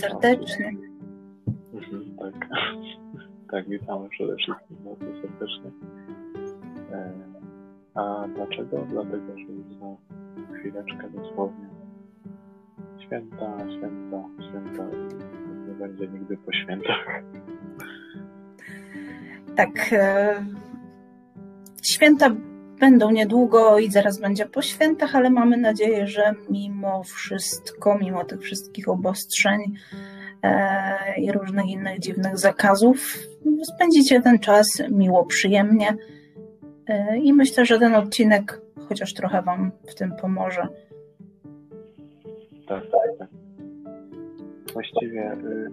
serdecznie. Mhm, tak. tak, witamy przede wszystkim bardzo serdecznie. E, a dlaczego? Dlatego, że już za chwileczkę dosłownie święta, święta, święta nie będzie nigdy po świętach. Tak. E, święta będą niedługo i zaraz będzie po świętach, ale mamy nadzieję, że mimo wszystko, mimo tych wszystkich obostrzeń e, i różnych innych dziwnych zakazów, spędzicie ten czas miło, przyjemnie. E, I myślę, że ten odcinek chociaż trochę Wam w tym pomoże. Tak, tak, tak. Właściwie y,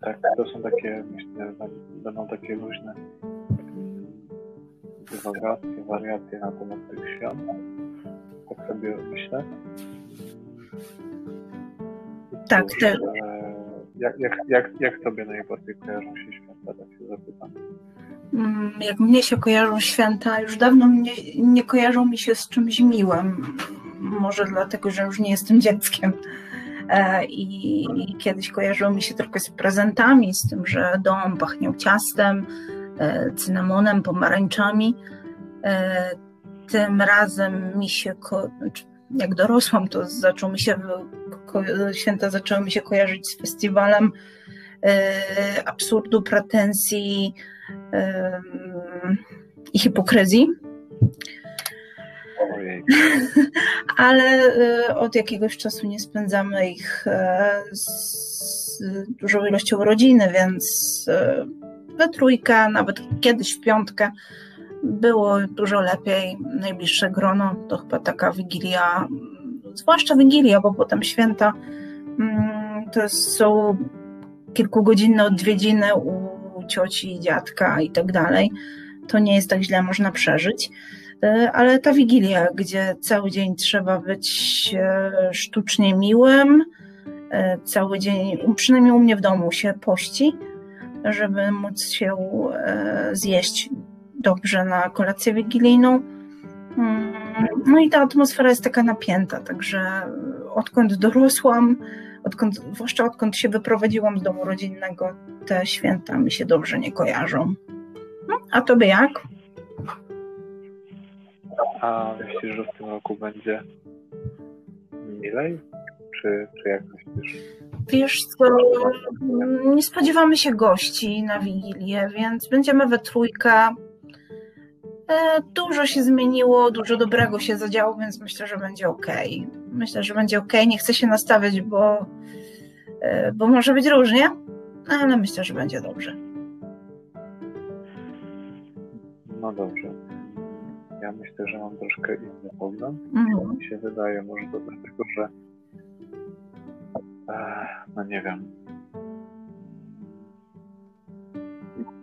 tak, to są takie, myślę, będą takie luźne dywagacje, wariacje na temat tych świąt. Tak sobie myślę. Tak, te... Jak, jak, jak, jak tobie najbardziej kojarzą się święta, tak się zapytam? Mm, jak mnie się kojarzą święta, już dawno mnie, nie kojarzą mi się z czymś miłym. Może dlatego, że już nie jestem dzieckiem. E, I, kiedyś kojarzyło mi się tylko z prezentami, z tym, że dom pachniał ciastem, cynamonem, pomarańczami. E, tym razem mi się, znaczy, jak dorosłam, to zaczął mi się, święta zaczęły mi się kojarzyć z festiwalem absurdu, pretensji i hipokryzji. Ale od jakiegoś czasu nie spędzamy ich e, z dużą ilością rodziny, więc we trójkę, nawet kiedyś w piątkę było dużo lepiej. Najbliższe grono to chyba taka wigilia, zwłaszcza wigilia, bo potem święta mm, to są kilkugodzinne odwiedziny u cioci, dziadka i tak dalej. To nie jest tak źle, można przeżyć. E, ale ta wigilia, gdzie cały dzień trzeba być e, sztucznie miłym, e, cały dzień, przynajmniej u mnie w domu się pości, żeby móc się zjeść dobrze na kolację wigilijną. Mm, no i ta atmosfera jest taka napięta, także odkąd dorosłam, odkąd, zwłaszcza odkąd się wyprowadziłam z domu rodzinnego, te święta mi się dobrze nie kojarzą. No, a tobie jak? A myślisz, że w tym roku będzie milej? Czy, czy jak myślisz? Wiesz co, nie spodziewamy się gości na Wigilię, więc będziemy we trójkę. E, dużo się zmieniło, dużo dobrego się zadziało, więc myślę, że będzie ok. Myślę, że będzie ok. Nie chcę się nastawiać, bo, e, bo może być różnie, ale myślę, że będzie dobrze. No dobrze ja myślę, że mam troszkę inny pogląd. Mhm. Mi się wydaje, może to dlatego, że no nie wiem.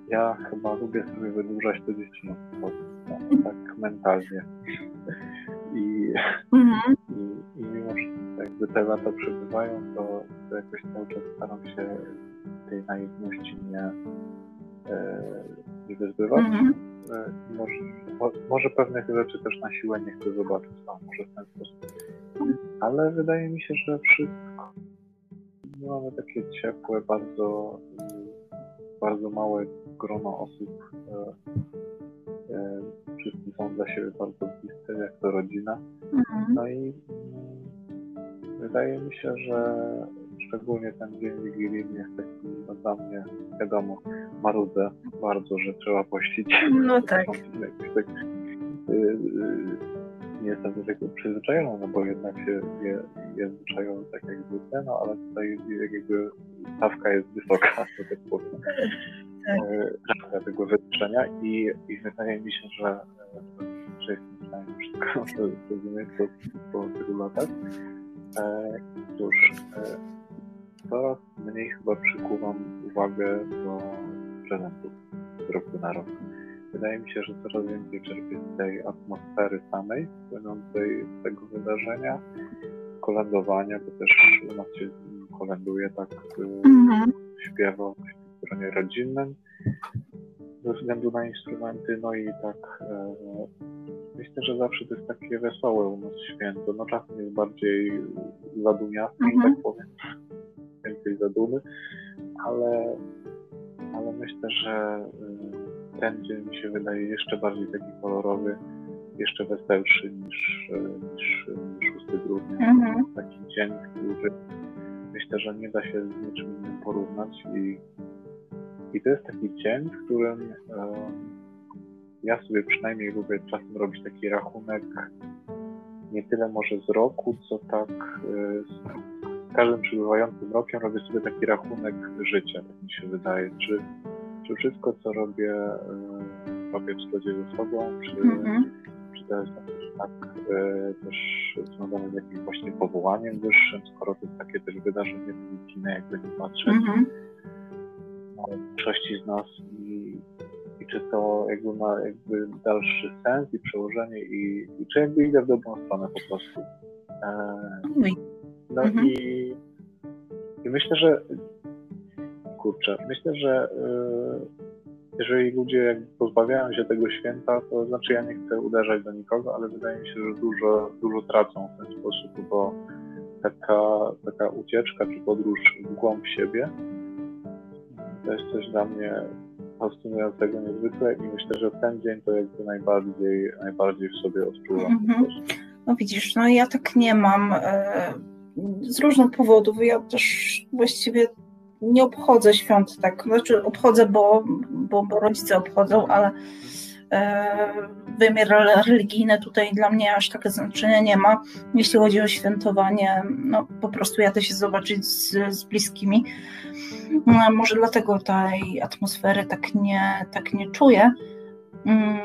Ja chyba lubię sobie wydłużać to dzieci tak mentalnie. I, mhm. i, i mimo, że jakby te lata przebywają, to, to jakoś cały czas staram się tej naiwności nie, e, nie wyzbywać. Mhm E, może, może pewnych rzeczy też na siłę nie chcę zobaczyć, no, może w ten sposób. Ale wydaje mi się, że wszystko mamy takie ciepłe, bardzo, bardzo małe grono osób. E, e, wszyscy są dla siebie bardzo bliscy, jak to rodzina. Mhm. No i mm, wydaje mi się, że szczególnie ten dzień wigilijny jest taki no, dla mnie, wiadomo, marudzę bardzo, że trzeba pościć. No tak. jestem do tego przyzwyczajony, no bo jednak się je, je zwyczajowo tak jak zwykle, no ale tutaj jakby stawka jest wysoka, że tak powiem. Tak. E, tego wytyczenia i, i wydaje mi się, że, że jestem w stanie wszystko zrozumieć po, po tylu latach. E, cóż, e, coraz mniej chyba przykuwam uwagę do prezentów z roku na rok. Wydaje mi się, że coraz więcej czerpię z tej atmosfery samej, płynącej z tego wydarzenia, kolędowania, bo też u nas się kolęduje tak mm-hmm. śpiewa w stronie rodzinnym ze względu na instrumenty, no i tak e, myślę, że zawsze to jest takie wesołe u nas święto, no czasem jest bardziej zadumiasty, mm-hmm. tak powiem, więc tej zadumy, ale, ale myślę, że ten dzień mi się wydaje jeszcze bardziej taki kolorowy, jeszcze weselszy niż, niż 6 grudnia. Mhm. Taki dzień, który myślę, że nie da się z niczym innym porównać i, i to jest taki dzień, w którym ja sobie przynajmniej lubię czasem robić taki rachunek nie tyle może z roku, co tak y, z każdym przybywającym rokiem robię sobie taki rachunek życia, tak mi się wydaje. Czy, czy wszystko, co robię, y, robię w zgodzie ze sobą, czy, mm-hmm. czy to jest tak y, też związane z jakimś właśnie powołaniem wyższym, skoro to jest takie też wydarzenie religijne, jakby nie patrzeć mm-hmm. większości z nas i i czy to jakby ma jakby dalszy sens i przełożenie i, i czy jakby idę w dobrą stronę po prostu. E, no mhm. i, i myślę, że kurczę, myślę, że e, jeżeli ludzie jakby pozbawiają się tego święta, to znaczy ja nie chcę uderzać do nikogo, ale wydaje mi się, że dużo, dużo tracą w ten sposób, bo taka, taka ucieczka czy podróż w głąb siebie to jest coś dla mnie fascynującego niezwykle i myślę, że ten dzień to jakby najbardziej, najbardziej w sobie odczuwam. Mhm. No widzisz, no ja tak nie mam e, z różnych powodów. Ja też właściwie nie obchodzę świąt tak, znaczy obchodzę, bo, bo, bo rodzice obchodzą, ale e, wymiar religijny tutaj dla mnie aż takie znaczenia nie ma. Jeśli chodzi o świętowanie, no po prostu jadę się zobaczyć z, z bliskimi. No, może dlatego tej atmosfery tak nie, tak nie czuję. Mm,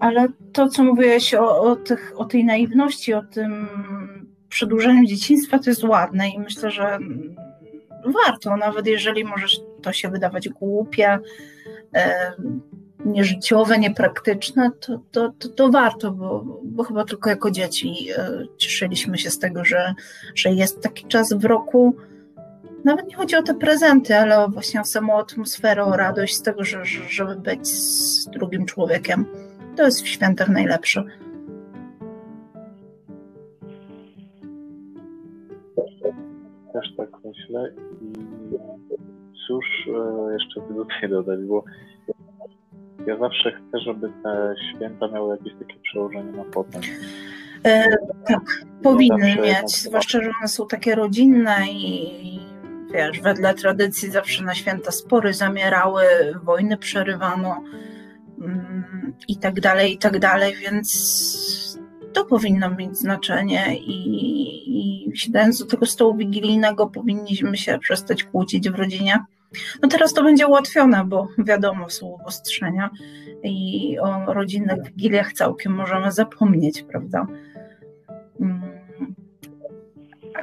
ale to, co mówiłeś o, o, tych, o tej naiwności, o tym przedłużeniu dzieciństwa, to jest ładne i myślę, że warto, nawet jeżeli może to się wydawać głupie, nieżyciowe, niepraktyczne, to, to, to, to, warto, bo, bo chyba tylko jako dzieci e, cieszyliśmy się z tego, że, że jest taki czas w roku, nawet nie chodzi o te prezenty, ale o właśnie o samą atmosferę, o radość z tego, że, żeby być z drugim człowiekiem. To jest w świętach najlepsze. Też tak myślę i cóż e, jeszcze by tutaj dodać, bo ja zawsze chcę, żeby te święta miały jakieś takie przełożenie na potem. E, tak, powinny mieć, zwłaszcza, że one są takie rodzinne i wiesz, wedle tradycji zawsze na święta spory zamierały, wojny przerywano mm, i tak dalej, i tak dalej, więc to powinno mieć znaczenie i, i siadając do tego stołu wigilijnego powinniśmy się przestać kłócić w rodzinie. No teraz to będzie ułatwione, bo wiadomo, są obostrzenia i o rodzinnych wigiliach całkiem możemy zapomnieć, prawda? Mm.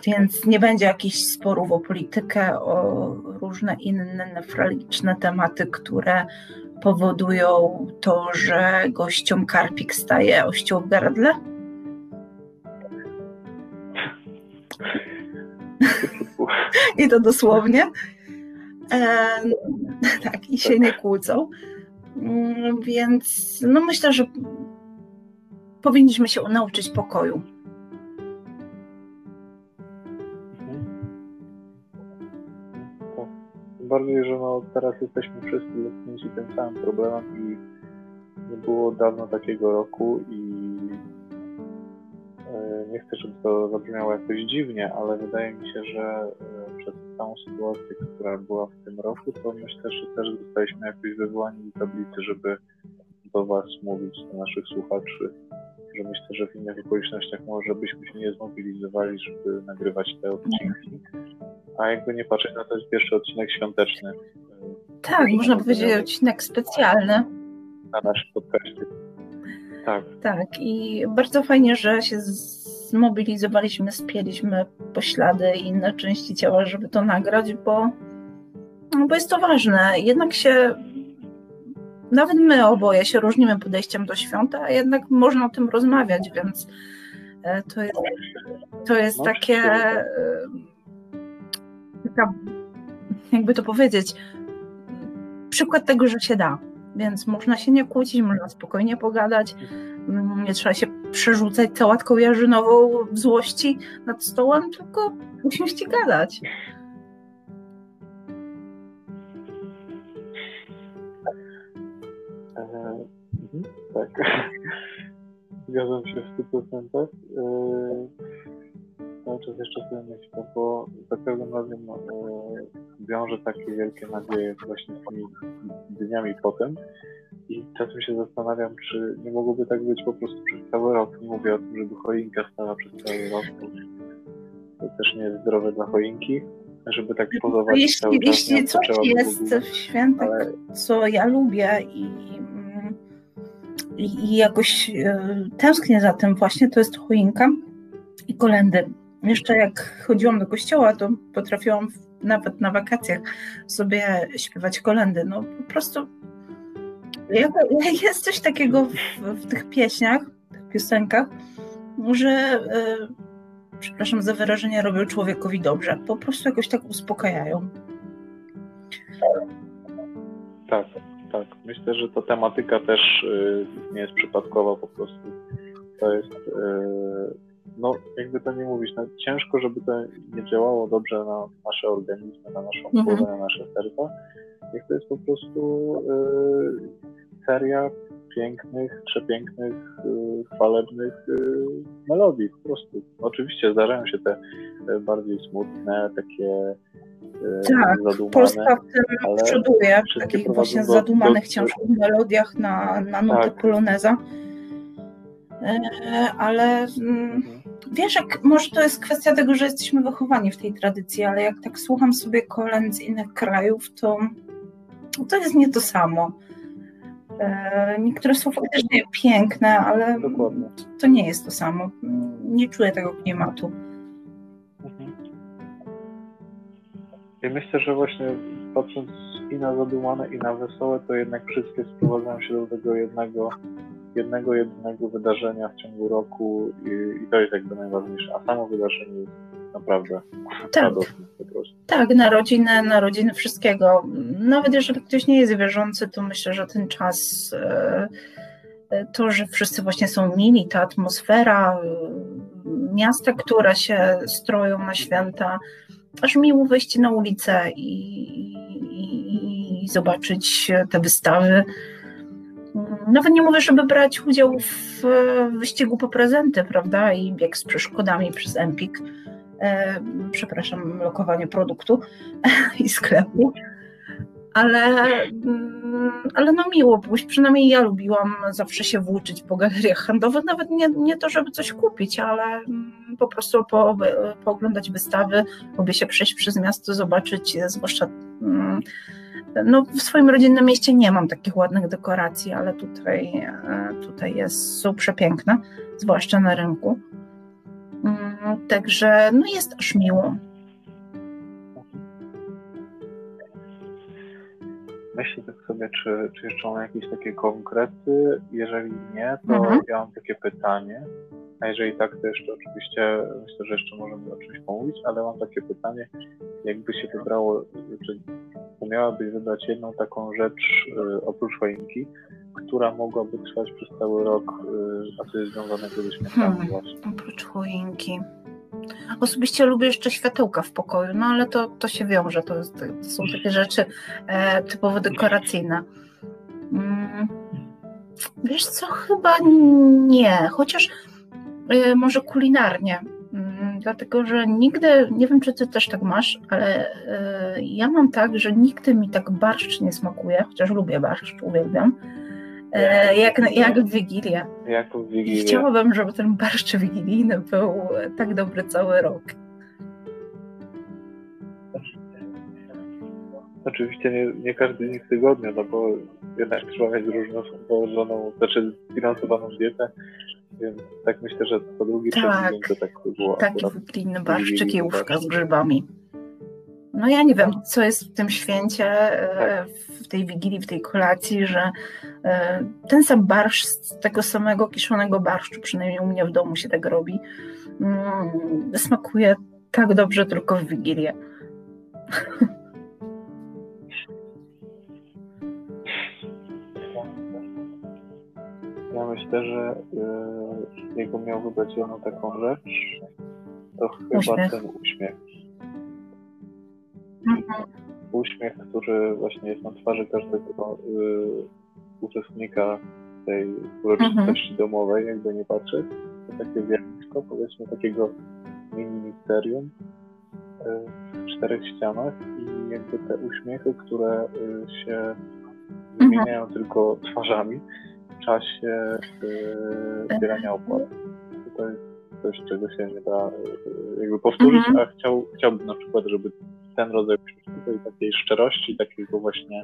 Więc nie będzie jakichś sporów o politykę, o różne inne nefraliczne tematy, które powodują to, że gościom karpik staje ością w gardle? I to dosłownie. E, tak, i się nie kłócą. Mm, więc no myślę, że powinniśmy się nauczyć pokoju bardziej, że no, teraz jesteśmy wszyscy dotknięci tym samym problemem i nie było dawno takiego roku i e, nie chcę, żeby to zabrzmiało jakoś dziwnie, ale wydaje mi się, że e, całą sytuację, która była w tym roku, to myślę, że też zostaliśmy jakoś wywołani do tablicy, żeby do Was mówić, do naszych słuchaczy, że myślę, że w innych okolicznościach może byśmy się nie zmobilizowali, żeby nagrywać te odcinki. A jakby nie patrzeć, no to jest pierwszy odcinek świąteczny. Tak, można powiedzieć odcinek specjalny. Na naszym podcaście. Tak. Tak, i bardzo fajnie, że się zmobilizowaliśmy, spieliśmy poślady i inne części ciała, żeby to nagrać, bo, bo jest to ważne. Jednak się nawet my oboje się różnimy podejściem do świąt, a jednak można o tym rozmawiać, więc e, to jest, to jest takie e, taka, jakby to powiedzieć, przykład tego, że się da. Więc można się nie kłócić, można spokojnie pogadać, mm, nie trzeba się przerzucać sałatką jarzynową w złości nad stołem, tylko musimy i gadać. Eee, mhm, tak. Zgadzam się w 100%. Eee, cały czas jeszcze sobie myślę, bo za każdym razem eee, e, wiążę takie wielkie nadzieje właśnie z tymi dniami potem. I czasem się zastanawiam, czy nie mogłoby tak być po prostu przez cały rok. Mówię o tym, żeby choinka stała przez cały rok. To też nie jest zdrowe dla choinki, żeby tak pozować jeśli, cały czas. Jeśli coś jest w świętach, ale... co ja lubię i, i, i jakoś y, tęsknię za tym właśnie, to jest choinka i kolendy. Jeszcze jak chodziłam do kościoła, to potrafiłam nawet na wakacjach sobie śpiewać kolendy. No po prostu jest coś takiego w, w tych pieśniach, w tych piosenkach, że e, przepraszam za wyrażenie, robią człowiekowi dobrze. Po prostu jakoś tak uspokajają. Tak, tak. Myślę, że ta tematyka też y, nie jest przypadkowa po prostu. To jest, y, no jakby to nie mówić, no, ciężko, żeby to nie działało dobrze na nasze organizmy, na naszą mhm. głowę, na nasze serca. Jak to jest po prostu seria pięknych, przepięknych, y, chwalebnych y, melodii po prostu. Oczywiście zdarzają się te y, bardziej smutne, takie tak, zadumane, Polska w tym przoduje, w takich właśnie zadumanych ciężkich melodiach na, na nutę tak. poloneza. E, ale mm, mhm. wiesz, jak, może to jest kwestia tego, że jesteśmy wychowani w tej tradycji, ale jak tak słucham sobie kolęd z innych krajów, to to jest nie to samo. E, niektóre są faktycznie piękne, ale Dokładnie. to nie jest to samo. Nie czuję tego klimatu. Mhm. Ja myślę, że właśnie patrząc i na zadumane, i na wesołe, to jednak wszystkie sprowadzają się do tego jednego, jednego, jednego wydarzenia w ciągu roku i, i to jest jakby najważniejsze. A samo wydarzenie jest naprawdę tak. Tak, na rodzinę, na rodziny wszystkiego. Nawet jeżeli ktoś nie jest wierzący, to myślę, że ten czas, e, e, to, że wszyscy właśnie są mili, ta atmosfera, e, miasta, które się stroją na święta, aż miło wyjść na ulicę i, i, i zobaczyć te wystawy. Nawet nie mówię, żeby brać udział w wyścigu po prezenty, prawda, i bieg z przeszkodami przez Empik, przepraszam, lokowanie produktu i sklepu. Ale, mm, ale no miło pójść, przynajmniej ja lubiłam zawsze się włóczyć po galeriach handlowych, nawet nie, nie to, żeby coś kupić, ale mm, po prostu po, pooglądać wystawy, lubię się przejść przez miasto, zobaczyć, zwłaszcza mm, no, w swoim rodzinnym mieście nie mam takich ładnych dekoracji, ale tutaj, e, tutaj jest, są przepiękne, zwłaszcza na rynku. Także no jest aż miło. Myślę tak sobie, czy, czy jeszcze mam jakieś takie konkrety. Jeżeli nie, to mhm. ja mam takie pytanie. A jeżeli tak, to jeszcze oczywiście myślę, że jeszcze możemy o czymś pomówić, ale mam takie pytanie, jakby się wybrało, czy umiałabyś wybrać jedną taką rzecz y, oprócz choinki, która mogłaby trwać przez cały rok, y, a co jest ze świętami hmm, właśnie. Oprócz choinki. Osobiście lubię jeszcze światełka w pokoju, no ale to, to się wiąże, to, jest, to są takie rzeczy e, typowo dekoracyjne. Mm, wiesz co, chyba nie, chociaż e, może kulinarnie, mm, dlatego że nigdy, nie wiem czy ty też tak masz, ale e, ja mam tak, że nigdy mi tak barszcz nie smakuje, chociaż lubię barszcz, uwielbiam, jak, jak w Wigilię. Jak w Wigilię. Chciałabym, żeby ten barszcz wigilijny był tak dobry cały rok. Oczywiście nie, nie każdy dzień w tygodniu, no bo jednak trzeba mieć różną położoną, znaczy zbilansowaną dietę, więc tak myślę, że po drugi tak, dzień to tak by było. Taki wigilijny barszczyk i z grzybami. No ja nie wiem, co jest w tym święcie, e, tak. w tej wigilii, w tej kolacji, że e, ten sam barszcz z tego samego kiszonego barszczu, przynajmniej u mnie w domu się tak robi, mm, smakuje tak dobrze tylko w wigilię. Ja myślę, że yy, jego miał wybrać jedną taką rzecz, to chyba uśmiech. ten uśmiech. Uśmiech, który właśnie jest na twarzy każdego y, uczestnika tej uroczystości mhm. domowej, jakby nie patrzeć. To takie zjawisko, powiedzmy, takiego mini-misterium e, w czterech ścianach i jakby te uśmiechy, które e, się wymieniają mhm. tylko twarzami w czasie zbierania opłat. To jest coś, czego się nie da jakby powtórzyć, mhm. a chciał, chciałbym na przykład, żeby ten rodzaj takiej szczerości, takiego właśnie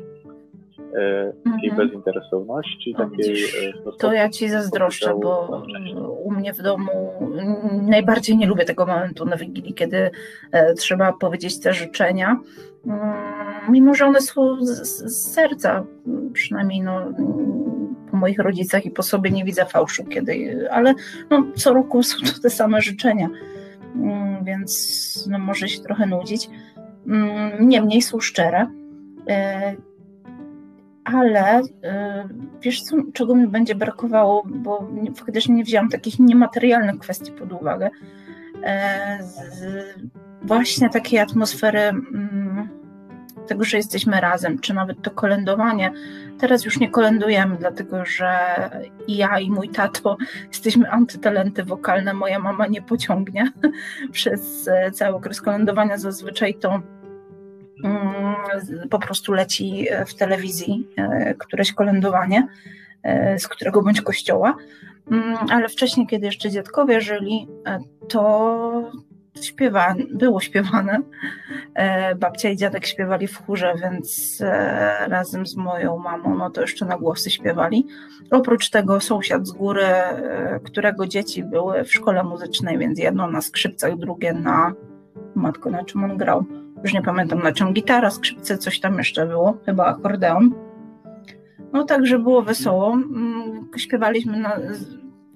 e, takiej mhm. bezinteresowności, takiej... E, to ja ci zazdroszczę, bo u mnie w domu najbardziej nie lubię tego momentu na Wigilii, kiedy e, trzeba powiedzieć te życzenia, mm, mimo że one są z, z serca, przynajmniej no, po moich rodzicach i po sobie nie widzę fałszu, kiedy, ale no, co roku są to te same życzenia, mm, więc no, może się trochę nudzić. Mm, niemniej są szczere. E, ale e, wiesz, co, czego mi będzie brakowało, bo faktycznie nie wzięłam takich niematerialnych kwestii pod uwagę. E, właśnie takiej atmosfery mm, tego, że jesteśmy razem, czy nawet to kolędowanie. Teraz już nie kolędujemy, dlatego że i ja, i mój tato jesteśmy antytalenty wokalne. Moja mama nie pociągnie przez cały okres kolędowania. Zazwyczaj to mm, po prostu leci w telewizji e, któreś kolędowanie e, z którego bądź kościoła. Mm, ale wcześniej, kiedy jeszcze dziadkowie żyli, e, to śpiewa, było śpiewane. E, babcia i dziadek śpiewali w chórze, więc e, razem z moją mamą, no to jeszcze na głosy śpiewali. Oprócz tego sąsiad z góry, e, którego dzieci były w szkole muzycznej, więc jedno na skrzypcach, drugie na matko, na czym on grał. Już nie pamiętam na czym gitara, skrzypce, coś tam jeszcze było, chyba akordeon. No także było wesoło. Mm, śpiewaliśmy na,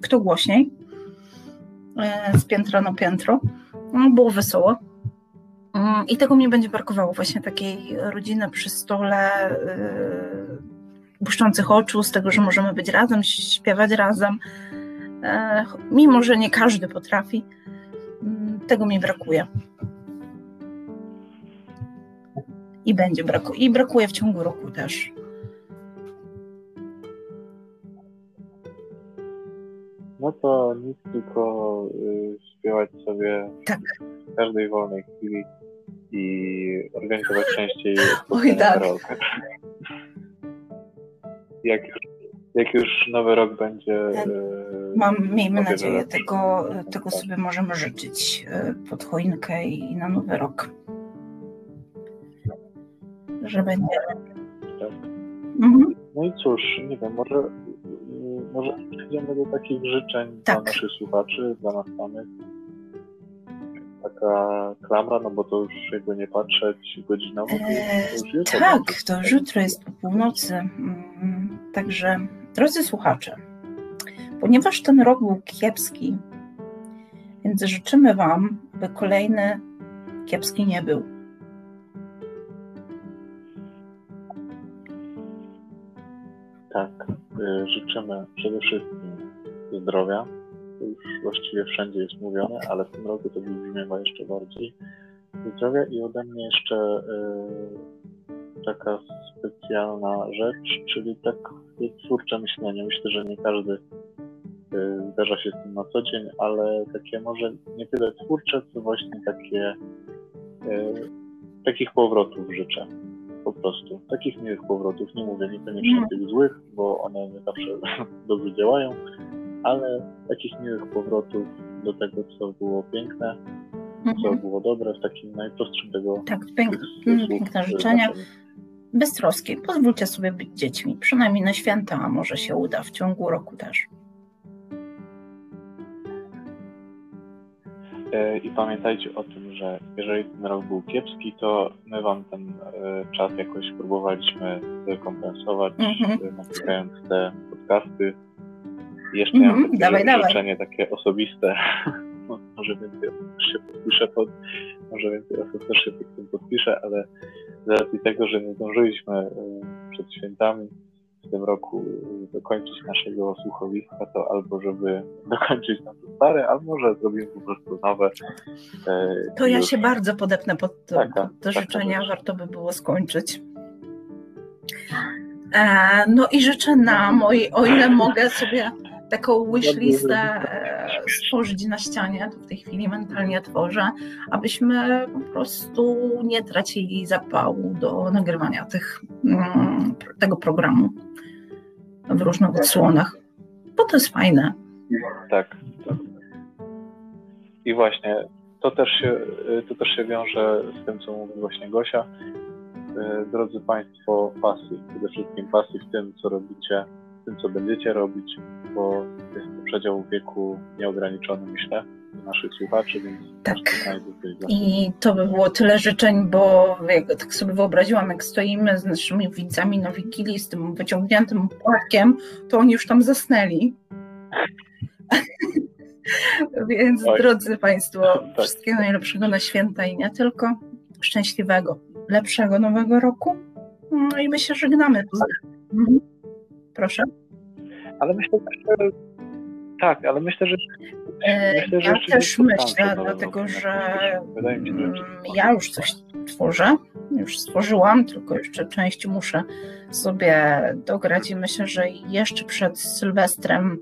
kto głośniej, z piętra na piętro. No, było wesoło. Mm, I tego mi będzie brakowało, właśnie takiej rodziny przy stole, yy, błyszczących oczu, z tego, że możemy być razem, śpiewać razem. Yy, mimo, że nie każdy potrafi, yy, tego mi brakuje. I będzie brakuje. I brakuje w ciągu roku też. No to nic, tylko y, śpiewać sobie tak. w każdej wolnej chwili i organizować częściej Oj, tak. rok. Jak już, jak już nowy rok będzie. Tak. Y, Mam, miejmy nadzieję, tego, tego sobie możemy życzyć y, pod choinkę i na nowy rok. Że będzie. Tak. Mhm. No i cóż, nie wiem, może może przejdziemy do takich życzeń tak. dla naszych słuchaczy, dla nas samych. Taka klamra, no bo to już jakby nie patrzeć godzinowo. Jest tak, to już jutro jest po północy. Mm, także, drodzy słuchacze, ponieważ ten rok był kiepski, więc życzymy Wam, aby kolejny kiepski nie był. Tak. Y, życzymy przede wszystkim zdrowia. To już właściwie wszędzie jest mówione, ale w tym roku to wybrzmiewa jeszcze bardziej. Zdrowia i ode mnie jeszcze y, taka specjalna rzecz, czyli takie twórcze myślenie. Myślę, że nie każdy y, zdarza się z tym na co dzień, ale takie może nie tyle twórcze, co właśnie takie takich powrotów życzę prostu. Takich miłych powrotów, nie mówię niekoniecznie mm. tych złych, bo one nie zawsze dobrze działają, ale takich miłych powrotów do tego, co było piękne, mm -hmm. co mhm. było dobre, w takim najprostszym tego. Tak, pięk, mm, piękne życzenia. Bez troski. Pozwólcie sobie być dziećmi, przynajmniej na święta, a może się uda w ciągu roku też. I pamiętajcie o tym, że jeżeli ten rok był kiepski, to my Wam ten e, czas jakoś próbowaliśmy rekompensować, mm-hmm. nagrywając te podcasty. Jeszcze mm-hmm. mam takie dawaj, życzenie dawaj. takie osobiste. może więcej osób się podpisze pod, może więcej osób też się pod tym podpisze, ale z racji tego, że nie zdążyliśmy przed świętami, w tym roku dokończyć naszego słuchowiska, to albo żeby dokończyć na to stare, albo może zrobimy po prostu nowe. E, to ja się bardzo podepnę pod to, taka, pod to życzenia, warto by było skończyć. E, no i życzę nam, o, o ile mogę sobie taką wishlistę e, stworzyć na ścianie, to w tej chwili mentalnie tworzę, abyśmy po prostu nie tracili zapału do nagrywania tych, mm, tego programu w różnych odsłonach, bo to jest fajne. Tak. I właśnie to też się, to też się wiąże z tym, co mówi właśnie Gosia. E, drodzy Państwo, pasji, przede wszystkim pasji w tym, co robicie, w tym, co będziecie robić, bo jest to przedział wieku nieograniczony, myślę, naszych słuchaczy, więc tak. I to by było tyle życzeń, bo jak tak sobie wyobraziłam, jak stoimy z naszymi widzami na Wigilii z tym wyciągniętym płatkiem, to oni już tam zasnęli. Więc tak. drodzy Państwo, tak. wszystkiego najlepszego na święta i nie tylko. Szczęśliwego, lepszego nowego roku. No i my się żegnamy. Mhm. Proszę. Ale myślę, że tak, ale myślę, że. E, myślę, ja że też myślę, dlatego że, mi się, że mm, ja już coś tworzę, już stworzyłam, tylko jeszcze część muszę sobie dograć i myślę, że jeszcze przed Sylwestrem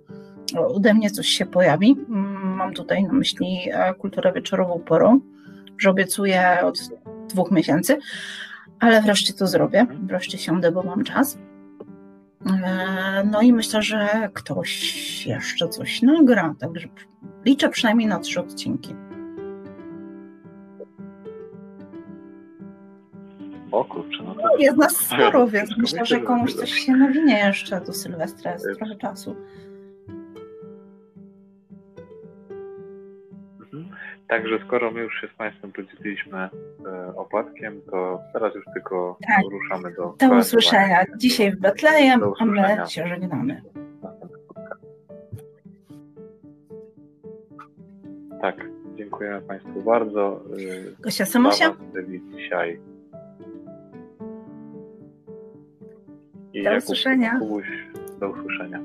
ode mnie coś się pojawi. Mm, mam tutaj na myśli e, kulturę wieczorową porą, że obiecuję od dwóch miesięcy, ale wreszcie to zrobię, wreszcie siądę, bo mam czas. E, no i myślę, że ktoś jeszcze coś nagra, także liczę przynajmniej na trzy odcinki. O kurczę, no to... Jest nas sporo, więc myślę, że komuś coś się nawinie jeszcze do Sylwestra, jest trochę czasu. Także skoro my już się z Państwem podzieliliśmy e, opłatkiem, to teraz już tylko tak. ruszamy do... Do usłyszenia. Dzisiaj w Betlejem, a my się żegnamy. Tak, dziękujemy Państwu bardzo. E, Gosia Samosia. dzisiaj. I do usłyszenia. do usłyszenia.